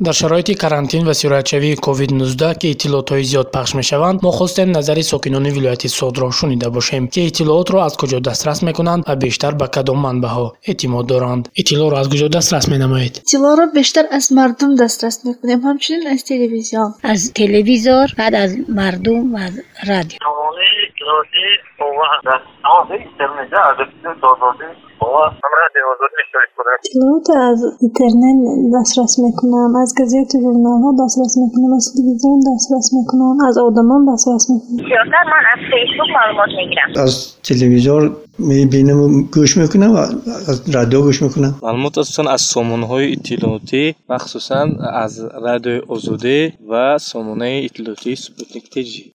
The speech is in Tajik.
дар шароити карантин ва сироятшавии covid-19 ки иттилоотҳои зиёд пахш мешаванд мо хостем назари сокинони вилояти содро шунида бошем ки иттилоотро аз куҷо дастрас мекунанд ва бештар ба кадом манбаъҳо эътимод доранд. Иттилоъро аз куҷо дастрас менамоед? Иттилоъро бештар аз мардум дастрас мекунем ҳамчунин аз телевизион. Аз телевизор баъд аз мардум ва аз радио به حضور کنم اطلاعات از اینترنت دسترس می‌کنم از گزیت روزنامه دسترس می‌کنم از تلویزیون دسترس می‌کنم از آدمان دسترس می‌کنم. بیشتر من از فیسبوک معلومات می‌گیرم. از تلویزیون می‌بینم و گوش می‌کنم و از رادیو گوش می‌کنم. معلومات اساسا از سامانه های اطلاعاتی مخصوصا از رادیو ازوده و سامانه اطلاعاتی سپوتنیک تیجی